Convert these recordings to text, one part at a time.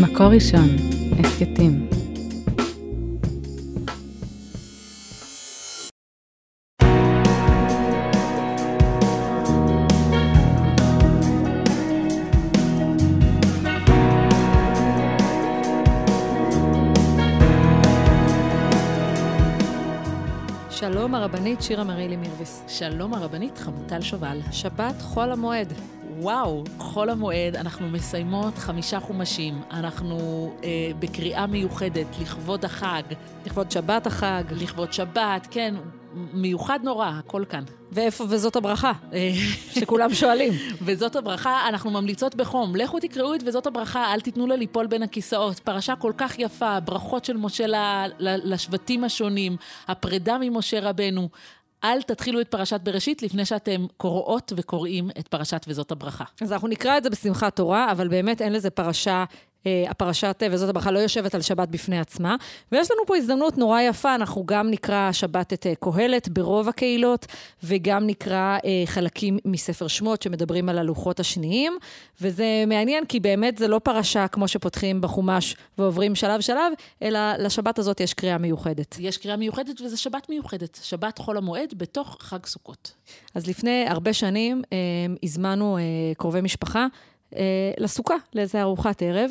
מקור ראשון, הסכתים. שלום הרבנית שירה מרילי מירביס. שלום הרבנית חמוטל שובל. שבת חול המועד. וואו, חול המועד, אנחנו מסיימות חמישה חומשים. אנחנו אה, בקריאה מיוחדת לכבוד החג. לכבוד שבת החג. לכבוד שבת, כן, מיוחד נורא, הכל כאן. ואיפה, וזאת הברכה, אה, שכולם שואלים. וזאת הברכה, אנחנו ממליצות בחום. לכו תקראו את וזאת הברכה, אל תיתנו לה ליפול בין הכיסאות. פרשה כל כך יפה, ברכות של משה ל, ל, לשבטים השונים, הפרידה ממשה רבנו. אל תתחילו את פרשת בראשית לפני שאתם קוראות וקוראים את פרשת וזאת הברכה. אז אנחנו נקרא את זה בשמחת תורה, אבל באמת אין לזה פרשה הפרשת וזאת הברכה לא יושבת על שבת בפני עצמה. ויש לנו פה הזדמנות נורא יפה, אנחנו גם נקרא שבת את אה, קהלת ברוב הקהילות, וגם נקרא אה, חלקים מספר שמות שמדברים על הלוחות השניים. וזה מעניין, כי באמת זה לא פרשה כמו שפותחים בחומש ועוברים שלב-שלב, אלא לשבת הזאת יש קריאה מיוחדת. יש קריאה מיוחדת וזה שבת מיוחדת, שבת חול המועד בתוך חג סוכות. אז לפני הרבה שנים אה, הזמנו אה, קרובי משפחה אה, לסוכה, לאיזה ארוחת ערב,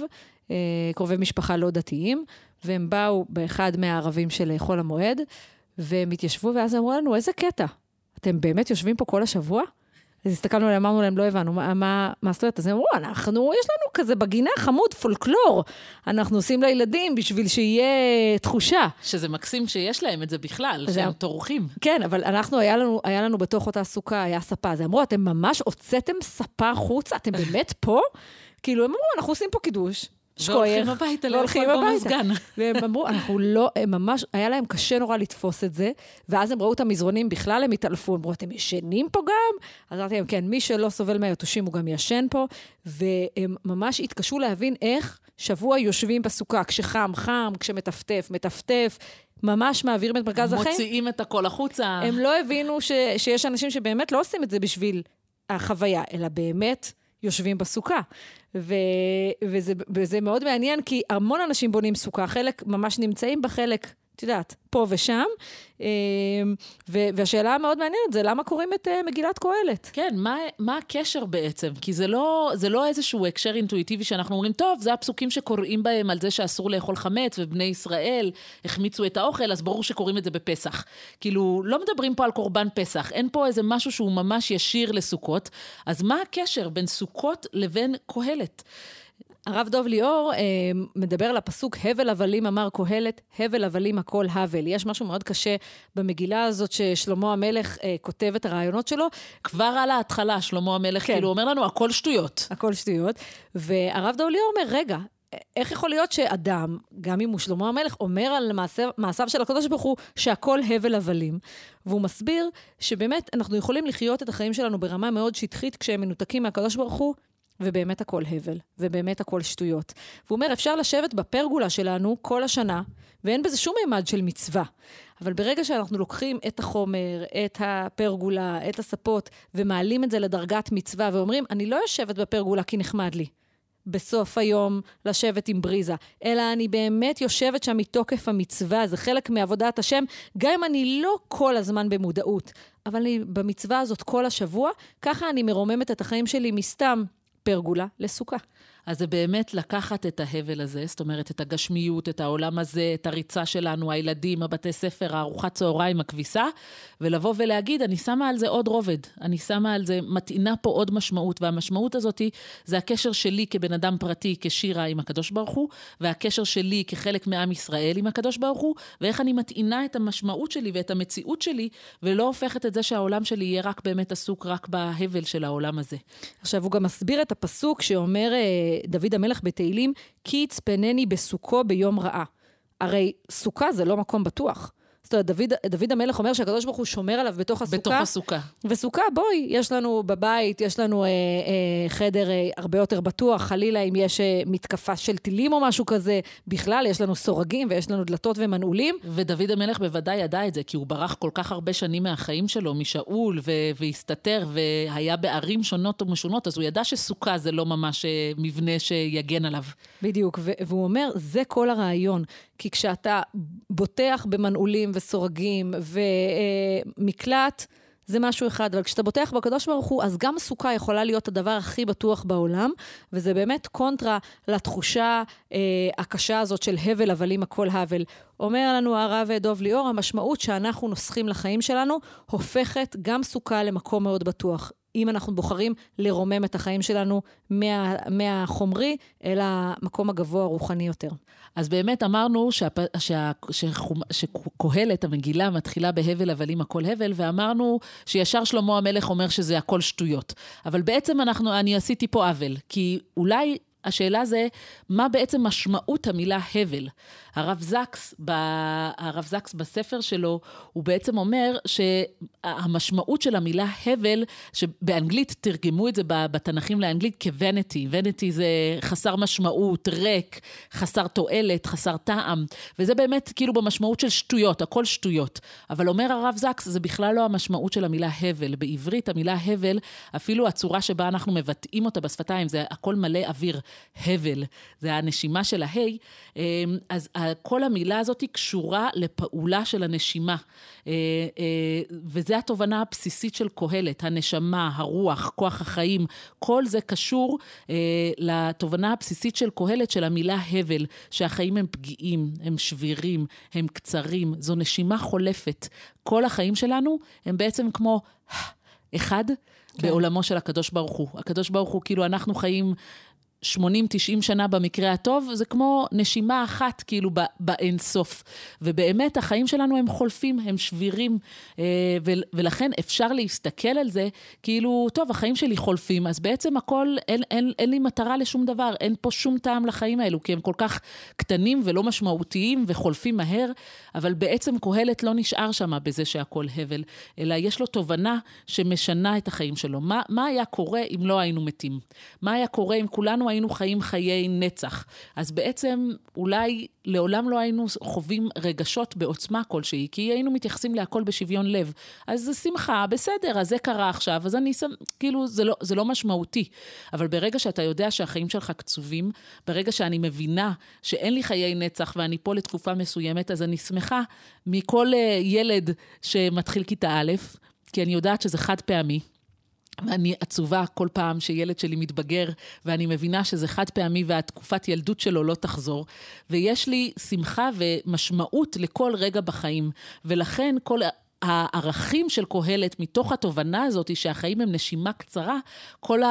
אה, קרובי משפחה לא דתיים, והם באו באחד מהערבים של חול המועד, והם התיישבו, ואז אמרו לנו, איזה קטע, אתם באמת יושבים פה כל השבוע? אז הסתכלנו עליהם, אמרנו להם, לא הבנו, מה, מה, מה זאת אומרת? אז הם אמרו, אנחנו, יש לנו כזה בגינה חמוד, פולקלור. אנחנו עושים לילדים בשביל שיהיה תחושה. שזה מקסים שיש להם את זה בכלל, שהם טורחים. כן, אבל אנחנו, היה לנו, היה לנו בתוך אותה סוכה, היה ספה. אז אמרו, אתם ממש הוצאתם ספה החוצה? אתם באמת פה? כאילו, הם אמרו, אנחנו עושים פה קידוש. והולכים הביתה לאכול במזגן. והם אמרו, אנחנו לא, הם ממש, היה להם קשה נורא לתפוס את זה, ואז הם ראו את המזרונים, בכלל הם התעלפו, אמרו, אתם ישנים פה גם? אז אמרתי להם, כן, מי שלא סובל מהיתושים הוא גם ישן פה, והם ממש התקשו להבין איך שבוע יושבים בסוכה, כשחם, חם, כשמטפטף, מטפטף. ממש מעבירים את מרכז החיים. מוציאים את הכל החוצה. הם לא הבינו ש, שיש אנשים שבאמת לא עושים את זה בשביל החוויה, אלא באמת יושבים בסוכה. ו, וזה, וזה מאוד מעניין, כי המון אנשים בונים סוכה, חלק ממש נמצאים בחלק, את יודעת, פה ושם. אמ, והשאלה המאוד מעניינת זה למה קוראים את אה, מגילת קהלת. כן, מה, מה הקשר בעצם? כי זה לא, זה לא איזשהו הקשר אינטואיטיבי שאנחנו אומרים, טוב, זה הפסוקים שקוראים בהם על זה שאסור לאכול חמץ, ובני ישראל החמיצו את האוכל, אז ברור שקוראים את זה בפסח. כאילו, לא מדברים פה על קורבן פסח, אין פה איזה משהו שהוא ממש ישיר לסוכות, אז מה הקשר בין סוכות לבין קהלת? הרב דוב ליאור אה, מדבר על הפסוק, הבל הבלים אמר קהלת, הבל הבלים הכל הבל. יש משהו מאוד קשה במגילה הזאת ששלמה המלך אה, כותב את הרעיונות שלו. כבר על ההתחלה, שלמה המלך כן. כאילו אומר לנו, הכל שטויות. הכל שטויות. והרב דוב ליאור אומר, רגע, איך יכול להיות שאדם, גם אם הוא שלמה המלך, אומר על מעשיו, מעשיו של הקדוש ברוך הוא שהכל הבל הבלים? והוא מסביר שבאמת אנחנו יכולים לחיות את החיים שלנו ברמה מאוד שטחית כשהם מנותקים מהקדוש ברוך הוא, ובאמת הכל הבל, ובאמת הכל שטויות. והוא אומר, אפשר לשבת בפרגולה שלנו כל השנה, ואין בזה שום מימד של מצווה. אבל ברגע שאנחנו לוקחים את החומר, את הפרגולה, את הספות, ומעלים את זה לדרגת מצווה, ואומרים, אני לא יושבת בפרגולה כי נחמד לי. בסוף היום לשבת עם בריזה, אלא אני באמת יושבת שם מתוקף המצווה, זה חלק מעבודת השם, גם אם אני לא כל הזמן במודעות, אבל אני במצווה הזאת כל השבוע, ככה אני מרוממת את החיים שלי מסתם פרגולה לסוכה. אז זה באמת לקחת את ההבל הזה, זאת אומרת, את הגשמיות, את העולם הזה, את הריצה שלנו, הילדים, הבתי ספר, הארוחת צהריים, הכביסה, ולבוא ולהגיד, אני שמה על זה עוד רובד, אני שמה על זה, מטעינה פה עוד משמעות, והמשמעות הזאת זה הקשר שלי כבן אדם פרטי, כשירה עם הקדוש ברוך הוא, והקשר שלי כחלק מעם ישראל עם הקדוש ברוך הוא, ואיך אני מטעינה את המשמעות שלי ואת המציאות שלי, ולא הופכת את זה שהעולם שלי יהיה רק באמת עסוק רק בהבל של העולם הזה. עכשיו, הוא גם מסביר את הפסוק שאומר, אה, דוד המלך בתהילים, כי יצפנני בסוכו ביום רעה. הרי סוכה זה לא מקום בטוח. זאת אומרת, דוד, דוד המלך אומר שהקדוש ברוך הוא שומר עליו בתוך הסוכה. בתוך הסוכה. וסוכה, בואי, יש לנו בבית, יש לנו אה, אה, חדר אה, הרבה יותר בטוח, חלילה אם יש אה, מתקפה של טילים או משהו כזה. בכלל, יש לנו סורגים ויש לנו דלתות ומנעולים. ודוד המלך בוודאי ידע את זה, כי הוא ברח כל כך הרבה שנים מהחיים שלו, משאול, ו- והסתתר, והיה בערים שונות ומשונות, אז הוא ידע שסוכה זה לא ממש אה, מבנה שיגן עליו. בדיוק, והוא אומר, זה כל הרעיון. כי כשאתה בוטח במנעולים וסורגים ומקלט, זה משהו אחד, אבל כשאתה בוטח בקדוש ברוך הוא, אז גם סוכה יכולה להיות הדבר הכי בטוח בעולם, וזה באמת קונטרה לתחושה אה, הקשה הזאת של הבל הבלים הכל הבל. אומר לנו הרב דוב ליאור, המשמעות שאנחנו נוסחים לחיים שלנו, הופכת גם סוכה למקום מאוד בטוח. אם אנחנו בוחרים לרומם את החיים שלנו מה, מהחומרי אל המקום הגבוה הרוחני יותר. אז באמת אמרנו שהפ... שה... שקהלת, המגילה, מתחילה בהבל הבלים הכל הבל, ואמרנו שישר שלמה המלך אומר שזה הכל שטויות. אבל בעצם אנחנו, אני עשיתי פה עוול, כי אולי השאלה זה, מה בעצם משמעות המילה הבל? הרב זקס, ב... הרב זקס בספר שלו, הוא בעצם אומר שהמשמעות של המילה הבל, שבאנגלית תרגמו את זה בתנ"כים לאנגלית כוונטי. ונטי זה חסר משמעות, ריק, חסר תועלת, חסר טעם, וזה באמת כאילו במשמעות של שטויות, הכל שטויות. אבל אומר הרב זקס, זה בכלל לא המשמעות של המילה הבל. בעברית המילה הבל, אפילו הצורה שבה אנחנו מבטאים אותה בשפתיים, זה הכל מלא אוויר. הבל, זה הנשימה של ההי, אמ, אז כל המילה הזאת היא קשורה לפעולה של הנשימה. אה, אה, וזו התובנה הבסיסית של קהלת, הנשמה, הרוח, כוח החיים, כל זה קשור אה, לתובנה הבסיסית של קהלת, של המילה הבל, שהחיים הם פגיעים, הם שבירים, הם קצרים, זו נשימה חולפת. כל החיים שלנו הם בעצם כמו אחד כן. בעולמו של הקדוש ברוך הוא. הקדוש ברוך הוא, כאילו אנחנו חיים 80-90 שנה במקרה הטוב, זה כמו נשימה אחת, כאילו, באינסוף. ובאמת, החיים שלנו הם חולפים, הם שבירים, אה, ולכן אפשר להסתכל על זה, כאילו, טוב, החיים שלי חולפים, אז בעצם הכל, אין, אין, אין לי מטרה לשום דבר, אין פה שום טעם לחיים האלו, כי הם כל כך קטנים ולא משמעותיים וחולפים מהר, אבל בעצם קהלת לא נשאר שם בזה שהכל הבל, אלא יש לו תובנה שמשנה את החיים שלו. מה, מה היה קורה אם לא היינו מתים? מה היה קורה אם כולנו היינו חיים חיי נצח. אז בעצם אולי לעולם לא היינו חווים רגשות בעוצמה כלשהי, כי היינו מתייחסים להכל בשוויון לב. אז זה שמחה, בסדר, אז זה קרה עכשיו, אז אני שם, כאילו, זה לא, זה לא משמעותי. אבל ברגע שאתה יודע שהחיים שלך קצובים, ברגע שאני מבינה שאין לי חיי נצח ואני פה לתקופה מסוימת, אז אני שמחה מכל אה, ילד שמתחיל כיתה א', כי אני יודעת שזה חד פעמי. ואני עצובה כל פעם שילד שלי מתבגר, ואני מבינה שזה חד פעמי והתקופת ילדות שלו לא תחזור. ויש לי שמחה ומשמעות לכל רגע בחיים. ולכן כל הערכים של קהלת, מתוך התובנה הזאת שהחיים הם נשימה קצרה, כל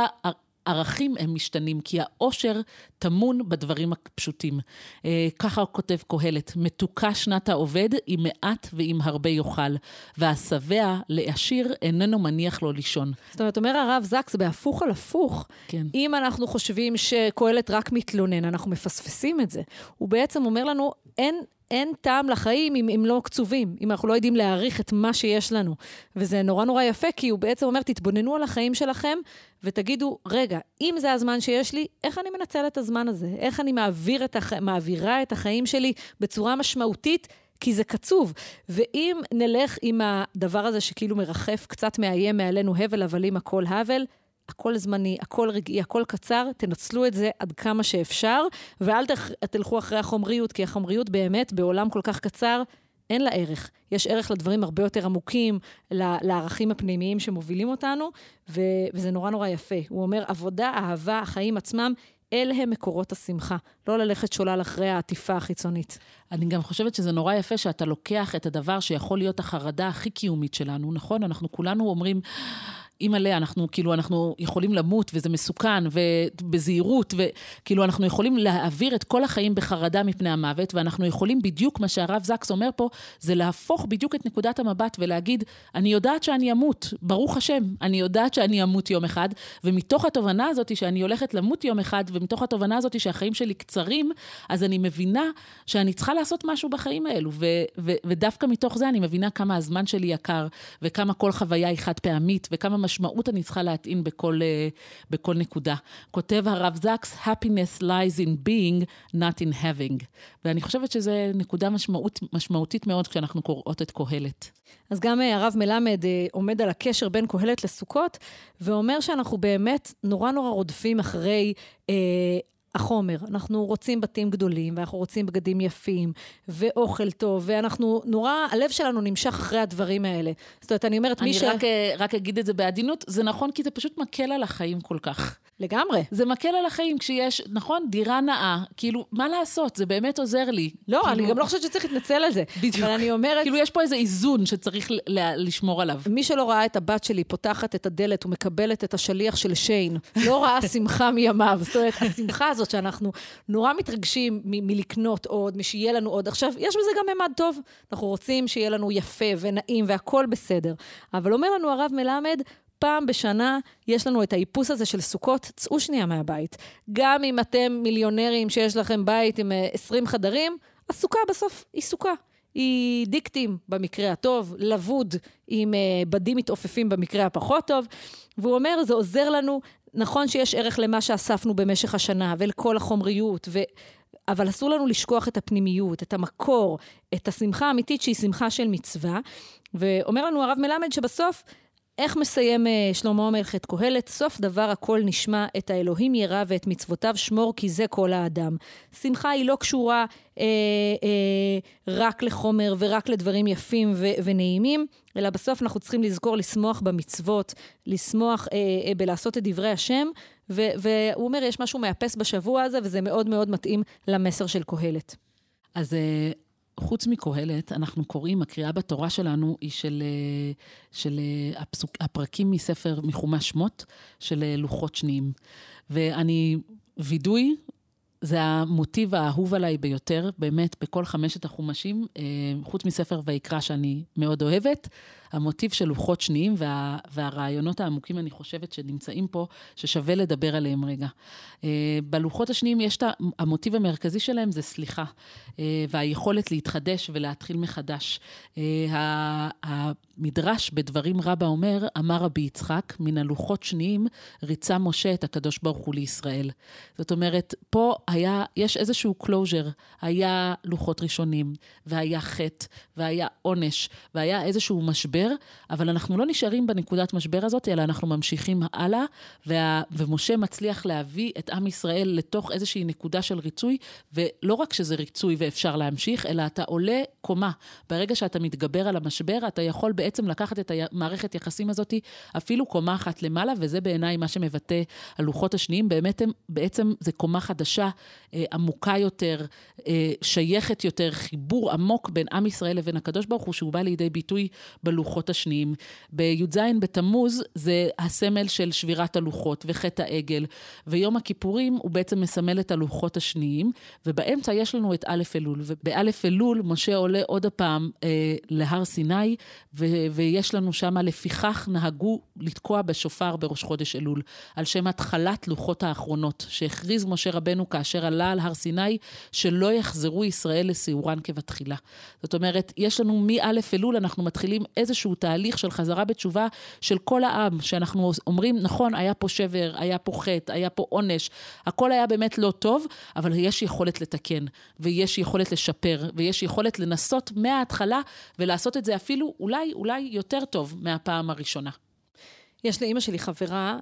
הערכים הם משתנים, כי העושר טמון בדברים הפשוטים. אה, ככה כותב קהלת, מתוקה שנת העובד, עם מעט ועם הרבה יאכל, והשבע לעשיר איננו מניח לו לישון. זאת אומרת, אומר הרב זקס, בהפוך על הפוך, כן. אם אנחנו חושבים שקהלת רק מתלונן, אנחנו מפספסים את זה. הוא בעצם אומר לנו, אין... אין טעם לחיים אם הם לא קצובים, אם אנחנו לא יודעים להעריך את מה שיש לנו. וזה נורא נורא יפה, כי הוא בעצם אומר, תתבוננו על החיים שלכם ותגידו, רגע, אם זה הזמן שיש לי, איך אני מנצל את הזמן הזה? איך אני מעביר את הח... מעבירה את החיים שלי בצורה משמעותית? כי זה קצוב. ואם נלך עם הדבר הזה שכאילו מרחף, קצת מאיים מעלינו, הבל הבלים הכל הבל, הכל זמני, הכל רגעי, הכל קצר, תנצלו את זה עד כמה שאפשר, ואל תלכו אחרי החומריות, כי החומריות באמת, בעולם כל כך קצר, אין לה ערך. יש ערך לדברים הרבה יותר עמוקים, לערכים הפנימיים שמובילים אותנו, ו- וזה נורא נורא יפה. הוא אומר, עבודה, אהבה, החיים עצמם, אלה הם מקורות השמחה, לא ללכת שולל אחרי העטיפה החיצונית. אני גם חושבת שזה נורא יפה שאתה לוקח את הדבר שיכול להיות החרדה הכי קיומית שלנו, נכון? אנחנו כולנו אומרים, אימא'לה, אנחנו כאילו, אנחנו יכולים למות וזה מסוכן, ובזהירות, וכאילו, אנחנו יכולים להעביר את כל החיים בחרדה מפני המוות, ואנחנו יכולים בדיוק מה שהרב זקס אומר פה, זה להפוך בדיוק את נקודת המבט ולהגיד, אני יודעת שאני אמות, ברוך השם, אני יודעת שאני אמות יום אחד, ומתוך התובנה הזאת שאני הולכת למות יום אחד, ומתוך התובנה הזאת שהחיים שלי קצרים, אז אני מבינה שאני צריכה לעשות משהו בחיים האלו, ודווקא מתוך זה אני מבינה כמה הזמן שלי יקר, וכמה כל חוויה היא חד פעמית, וכמה משמעות אני צריכה להטעין בכל, uh, בכל נקודה. כותב הרב זקס, happiness lies in being, not in having. ואני חושבת שזו נקודה משמעות, משמעותית מאוד כשאנחנו קוראות את קהלת. אז גם אה, הרב מלמד אה, עומד על הקשר בין קהלת לסוכות, ואומר שאנחנו באמת נורא נורא רודפים אחרי אה, החומר. אנחנו רוצים בתים גדולים, ואנחנו רוצים בגדים יפים, ואוכל טוב, ואנחנו נורא, הלב שלנו נמשך אחרי הדברים האלה. זאת אומרת, אני אומרת, מי ש... אני רק, אה, רק אגיד את זה בעדינות, זה נכון כי זה פשוט מקל על החיים כל כך. לגמרי. זה מקל על החיים כשיש, נכון, דירה נאה, כאילו, מה לעשות? זה באמת עוזר לי. לא, כאילו... אני גם לא חושבת שצריך להתנצל על זה. בדיוק. אבל אני אומרת... כאילו, יש פה איזה איזון שצריך ל- לשמור עליו. מי שלא ראה את הבת שלי פותחת את הדלת ומקבלת את השליח של שיין, לא ראה שמחה מימיו. זאת אומרת, השמחה הזאת שאנחנו נורא מתרגשים מ- מלקנות עוד, משיהיה לנו עוד. עכשיו, יש בזה גם ממד טוב. אנחנו רוצים שיהיה לנו יפה ונעים והכול בסדר. אבל אומר לנו הרב מלמד, פעם בשנה יש לנו את האיפוס הזה של סוכות, צאו שנייה מהבית. גם אם אתם מיליונרים שיש לכם בית עם 20 חדרים, הסוכה בסוף היא סוכה. היא דיקטים במקרה הטוב, לבוד עם uh, בדים מתעופפים במקרה הפחות טוב. והוא אומר, זה עוזר לנו, נכון שיש ערך למה שאספנו במשך השנה ולכל החומריות, ו... אבל אסור לנו לשכוח את הפנימיות, את המקור, את השמחה האמיתית שהיא שמחה של מצווה. ואומר לנו הרב מלמד שבסוף, איך מסיים שלמה המלך את קהלת? סוף דבר הכל נשמע, את האלוהים ירא ואת מצוותיו שמור, כי זה כל האדם. שמחה היא לא קשורה אה, אה, רק לחומר ורק לדברים יפים ו- ונעימים, אלא בסוף אנחנו צריכים לזכור לשמוח במצוות, לשמוח אה, אה, בלעשות את דברי השם, ו- והוא אומר, יש משהו מאפס בשבוע הזה, וזה מאוד מאוד מתאים למסר של קהלת. אז חוץ מקהלת, אנחנו קוראים, הקריאה בתורה שלנו היא של, של הפסוק, הפרקים מספר, מחומש שמות, של לוחות שניים. ואני, וידוי, זה המוטיב האהוב עליי ביותר, באמת, בכל חמשת החומשים, חוץ מספר ויקרא שאני מאוד אוהבת, המוטיב של לוחות שניים וה, והרעיונות העמוקים, אני חושבת, שנמצאים פה, ששווה לדבר עליהם רגע. בלוחות השניים יש את המוטיב המרכזי שלהם, זה סליחה, והיכולת להתחדש ולהתחיל מחדש. המדרש בדברים רבה אומר, אמר רבי יצחק, מן הלוחות שניים ריצה משה את הקדוש ברוך הוא לישראל. זאת אומרת, פה היה, יש איזשהו closure, היה לוחות ראשונים, והיה חטא, והיה עונש, והיה איזשהו משבר. אבל אנחנו לא נשארים בנקודת משבר הזאת, אלא אנחנו ממשיכים הלאה, וה, ומשה מצליח להביא את עם ישראל לתוך איזושהי נקודה של ריצוי, ולא רק שזה ריצוי ואפשר להמשיך, אלא אתה עולה קומה. ברגע שאתה מתגבר על המשבר, אתה יכול בעצם לקחת את המערכת יחסים הזאת אפילו קומה אחת למעלה, וזה בעיניי מה שמבטא הלוחות השניים. באמת, הם, בעצם זה קומה חדשה, אה, עמוקה יותר, אה, שייכת יותר, חיבור עמוק בין עם ישראל לבין הקדוש ברוך הוא, שהוא בא לידי ביטוי בלוחות. הלוחות השניים. בי"ז בתמוז זה הסמל של שבירת הלוחות וחטא העגל, ויום הכיפורים הוא בעצם מסמל את הלוחות השניים, ובאמצע יש לנו את א' אלול. ובאלף אלול משה עולה עוד הפעם אה, להר סיני, ו- ויש לנו שם, לפיכך נהגו לתקוע בשופר בראש חודש אלול, על שם התחלת לוחות האחרונות, שהכריז משה רבנו כאשר עלה על הר סיני, שלא יחזרו ישראל לסיורן כבתחילה. זאת אומרת, יש לנו מא' אלול, אנחנו מתחילים איזשהו תהליך של חזרה בתשובה של כל העם, שאנחנו אומרים, נכון, היה פה שבר, היה פה חטא, היה פה עונש, הכל היה באמת לא טוב, אבל יש יכולת לתקן, ויש יכולת לשפר, ויש יכולת לנסות מההתחלה ולעשות את זה אפילו אולי, אולי יותר טוב מהפעם הראשונה. יש לאימא שלי חברה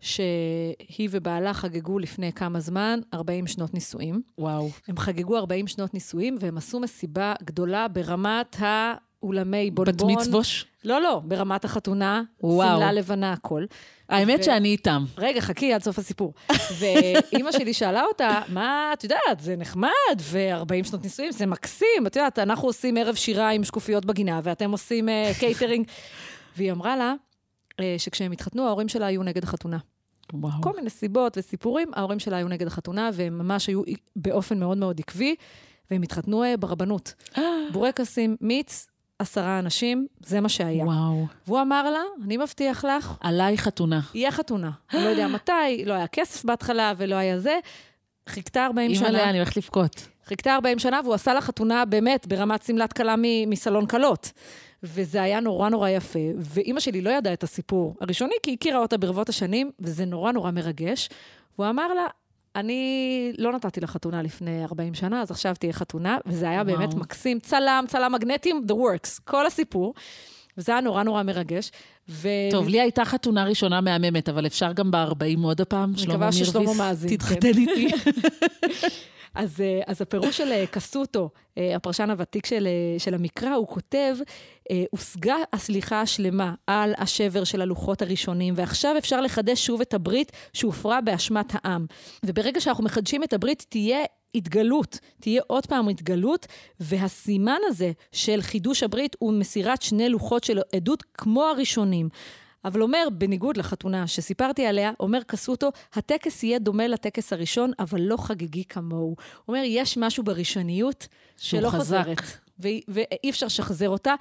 שהיא ובעלה חגגו לפני כמה זמן 40 שנות נישואים. וואו. הם חגגו 40 שנות נישואים והם עשו מסיבה גדולה ברמת ה... אולמי בונבון. בת מצווש? לא, לא, ברמת החתונה, שמלה לבנה, הכל. האמת ו... שאני איתם. רגע, חכי עד סוף הסיפור. ואימא שלי שאלה אותה, מה, את יודעת, זה נחמד, ו-40 שנות נישואים, זה מקסים. את יודעת, אנחנו עושים ערב שירה עם שקופיות בגינה, ואתם עושים אה, קייטרינג. והיא אמרה לה, אה, שכשהם התחתנו, ההורים שלה היו נגד החתונה. וואו. כל מיני סיבות וסיפורים, ההורים שלה היו נגד החתונה, והם ממש היו באופן מאוד מאוד עקבי, והם התחתנו אה, ברבנות. בורקסים, מיץ, עשרה אנשים, זה מה שהיה. וואו. והוא אמר לה, אני מבטיח לך, עליי חתונה. יהיה חתונה. אני לא יודע מתי, לא היה כסף בהתחלה ולא היה זה. חיכתה 40 שנה. אימא'לה, אני הולכת לבכות. חיכתה 40 שנה, והוא עשה לה חתונה באמת ברמת שמלת כלה מסלון כלות. וזה היה נורא נורא יפה, ואימא שלי לא ידעה את הסיפור הראשוני, כי היא הכירה אותה ברבות השנים, וזה נורא נורא מרגש. והוא אמר לה, אני לא נתתי לה חתונה לפני 40 שנה, אז עכשיו תהיה חתונה, וזה היה וואו. באמת מקסים. צלם, צלם מגנטים, the works, כל הסיפור. וזה היה נורא נורא מרגש. ו... טוב, לי הייתה חתונה ראשונה מהממת, אבל אפשר גם ב-40 עוד הפעם, שלמה מירביס. ששלמה מאזין, כן. תתחתן איתי. אז, אה, אז הפירוש של אה, קסוטו, אה, הפרשן הוותיק של, של המקרא, הוא כותב, הושגה הסליחה השלמה על השבר של הלוחות הראשונים, ועכשיו אפשר לחדש שוב את הברית שהופרה באשמת העם. וברגע שאנחנו מחדשים את הברית, תהיה התגלות, תהיה עוד פעם התגלות, והסימן הזה של חידוש הברית הוא מסירת שני לוחות של עדות כמו הראשונים. אבל אומר, בניגוד לחתונה שסיפרתי עליה, אומר קסוטו, הטקס יהיה דומה לטקס הראשון, אבל לא חגיגי כמוהו. הוא אומר, יש משהו בראשוניות שלא חזק. חוזרת, ואי אפשר לשחזר אותה,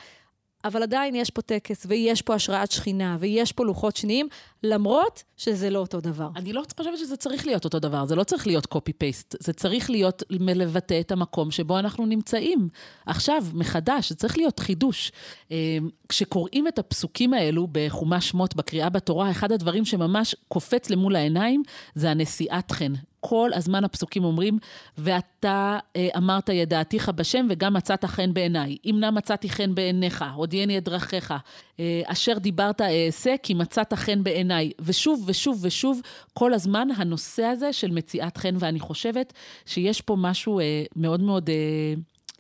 אבל עדיין יש פה טקס, ויש פה השראת שכינה, ויש פה לוחות שניים, למרות שזה לא אותו דבר. אני לא חושבת שזה צריך להיות אותו דבר, זה לא צריך להיות קופי-פייסט, זה צריך להיות לבטא את המקום שבו אנחנו נמצאים. עכשיו, מחדש, זה צריך להיות חידוש. אה, כשקוראים את הפסוקים האלו בחומש שמות, בקריאה בתורה, אחד הדברים שממש קופץ למול העיניים זה הנשיאת חן. כל הזמן הפסוקים אומרים, ואתה אה, אמרת ידעתיך בשם וגם מצאת חן בעיניי. אם נא מצאתי חן בעיניך, הודיעני את דרכיך. אה, אשר דיברת אעשה, כי מצאת חן בעיניי. ושוב ושוב ושוב, כל הזמן הנושא הזה של מציאת חן, ואני חושבת שיש פה משהו אה, מאוד מאוד, אה,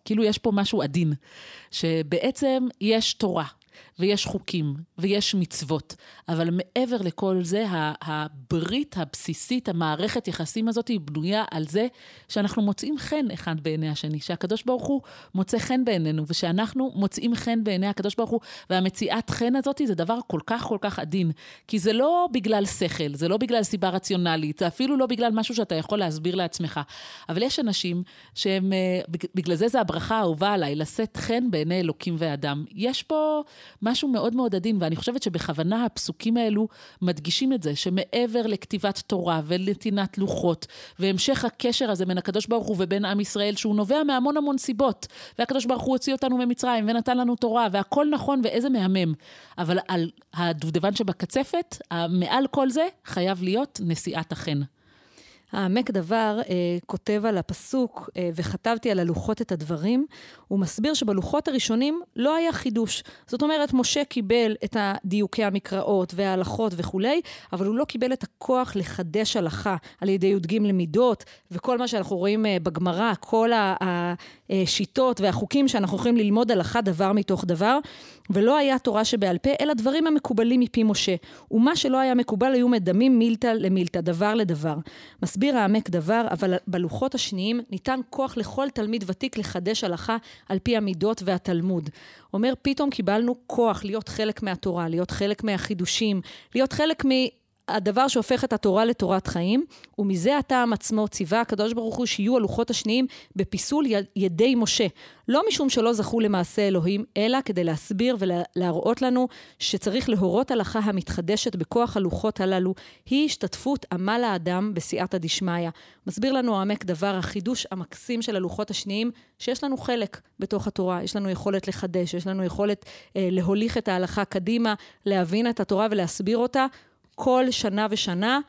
כאילו יש פה משהו עדין, שבעצם יש תורה. ויש חוקים, ויש מצוות, אבל מעבר לכל זה, הברית הבסיסית, המערכת יחסים הזאת, היא בנויה על זה שאנחנו מוצאים חן אחד בעיני השני, שהקדוש ברוך הוא מוצא חן בעינינו, ושאנחנו מוצאים חן בעיני הקדוש ברוך הוא, והמציאת חן הזאת זה דבר כל כך כל כך עדין, כי זה לא בגלל שכל, זה לא בגלל סיבה רציונלית, זה אפילו לא בגלל משהו שאתה יכול להסביר לעצמך, אבל יש אנשים שהם, אה, בג- בגלל זה זה הברכה האהובה עליי, לשאת חן בעיני אלוקים ואדם. יש פה משהו מאוד מאוד עדין, ואני חושבת שבכוונה הפסוקים האלו מדגישים את זה, שמעבר לכתיבת תורה ולנתינת לוחות, והמשך הקשר הזה בין הקדוש ברוך הוא ובין עם ישראל, שהוא נובע מהמון המון סיבות, והקדוש ברוך הוא הוציא אותנו ממצרים ונתן לנו תורה, והכל נכון ואיזה מהמם. אבל על הדובדבן שבקצפת, מעל כל זה, חייב להיות נשיאת החן. העמק דבר אה, כותב על הפסוק, אה, וכתבתי על הלוחות את הדברים, הוא מסביר שבלוחות הראשונים לא היה חידוש. זאת אומרת, משה קיבל את דיוקי המקראות וההלכות וכולי, אבל הוא לא קיבל את הכוח לחדש הלכה על ידי י"ג למידות, וכל מה שאנחנו רואים אה, בגמרא, כל השיטות והחוקים שאנחנו יכולים ללמוד הלכה דבר מתוך דבר, ולא היה תורה שבעל פה, אלא דברים המקובלים מפי משה. ומה שלא היה מקובל היו מדמים מילתא למילתא, דבר לדבר. מסביר העמק דבר, אבל בלוחות השניים ניתן כוח לכל תלמיד ותיק לחדש הלכה על פי המידות והתלמוד. אומר, פתאום קיבלנו כוח להיות חלק מהתורה, להיות חלק מהחידושים, להיות חלק מ... הדבר שהופך את התורה לתורת חיים, ומזה הטעם עצמו ציווה הקדוש ברוך הוא שיהיו הלוחות השניים בפיסול ידי משה. לא משום שלא זכו למעשה אלוהים, אלא כדי להסביר ולהראות לנו שצריך להורות הלכה המתחדשת בכוח הלוחות הללו, היא השתתפות עמל האדם בסייעתא דשמיא. מסביר לנו העמק דבר, החידוש המקסים של הלוחות השניים, שיש לנו חלק בתוך התורה, יש לנו יכולת לחדש, יש לנו יכולת אה, להוליך את ההלכה קדימה, להבין את התורה ולהסביר אותה. כל שנה ושנה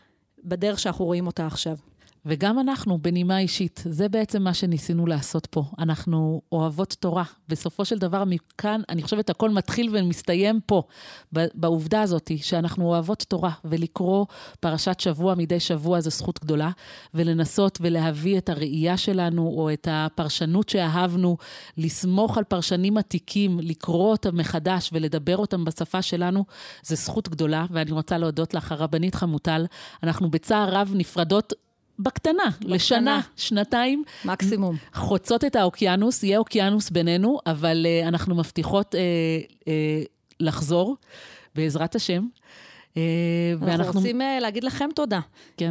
בדרך שאנחנו רואים אותה עכשיו. וגם אנחנו, בנימה אישית, זה בעצם מה שניסינו לעשות פה. אנחנו אוהבות תורה. בסופו של דבר, מכאן, אני חושבת, הכל מתחיל ומסתיים פה, בעובדה הזאת, שאנחנו אוהבות תורה, ולקרוא פרשת שבוע מדי שבוע זו זכות גדולה, ולנסות ולהביא את הראייה שלנו, או את הפרשנות שאהבנו, לסמוך על פרשנים עתיקים, לקרוא אותם מחדש ולדבר אותם בשפה שלנו, זו זכות גדולה, ואני רוצה להודות לך, הרבנית חמוטל. אנחנו בצער רב נפרדות. בקטנה, בקטנה, לשנה, שנתיים. מקסימום. חוצות את האוקיינוס, יהיה אוקיינוס בינינו, אבל uh, אנחנו מבטיחות uh, uh, לחזור. בעזרת השם. אנחנו ואנחנו... רוצים להגיד לכם תודה. כן.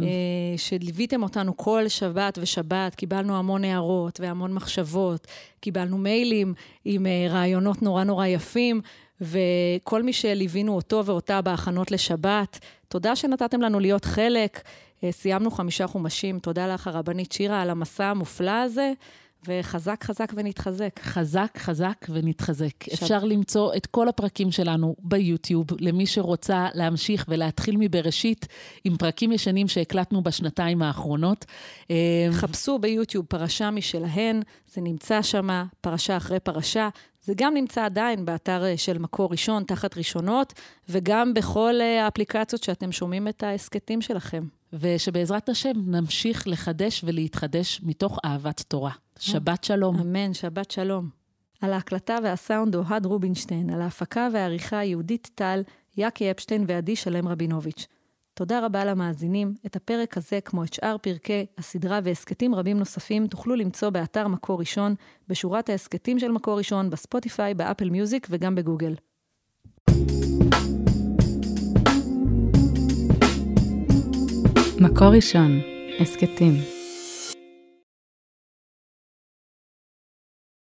שליוויתם אותנו כל שבת ושבת, קיבלנו המון הערות והמון מחשבות, קיבלנו מיילים עם רעיונות נורא נורא יפים, וכל מי שליווינו אותו ואותה בהכנות לשבת, תודה שנתתם לנו להיות חלק. סיימנו חמישה חומשים, תודה לך, הרבנית שירה, על המסע המופלא הזה. וחזק, חזק ונתחזק. חזק, חזק ונתחזק. שב... אפשר למצוא את כל הפרקים שלנו ביוטיוב, למי שרוצה להמשיך ולהתחיל מבראשית עם פרקים ישנים שהקלטנו בשנתיים האחרונות. אה, חפשו ביוטיוב פרשה משלהן, זה נמצא שם, פרשה אחרי פרשה. זה גם נמצא עדיין באתר אה, של מקור ראשון, תחת ראשונות, וגם בכל אה, האפליקציות שאתם שומעים את ההסכתים שלכם. ושבעזרת השם נמשיך לחדש ולהתחדש מתוך אהבת תורה. שבת שלום. אמן, שבת שלום. על ההקלטה והסאונד אוהד רובינשטיין, על ההפקה והעריכה יהודית טל, יאקי אפשטיין ועדי שלם רבינוביץ'. תודה רבה למאזינים. את הפרק הזה, כמו את שאר פרקי הסדרה והסכתים רבים נוספים, תוכלו למצוא באתר מקור ראשון, בשורת ההסכתים של מקור ראשון, בספוטיפיי, באפל מיוזיק וגם בגוגל. מקור ראשון, הסכתים.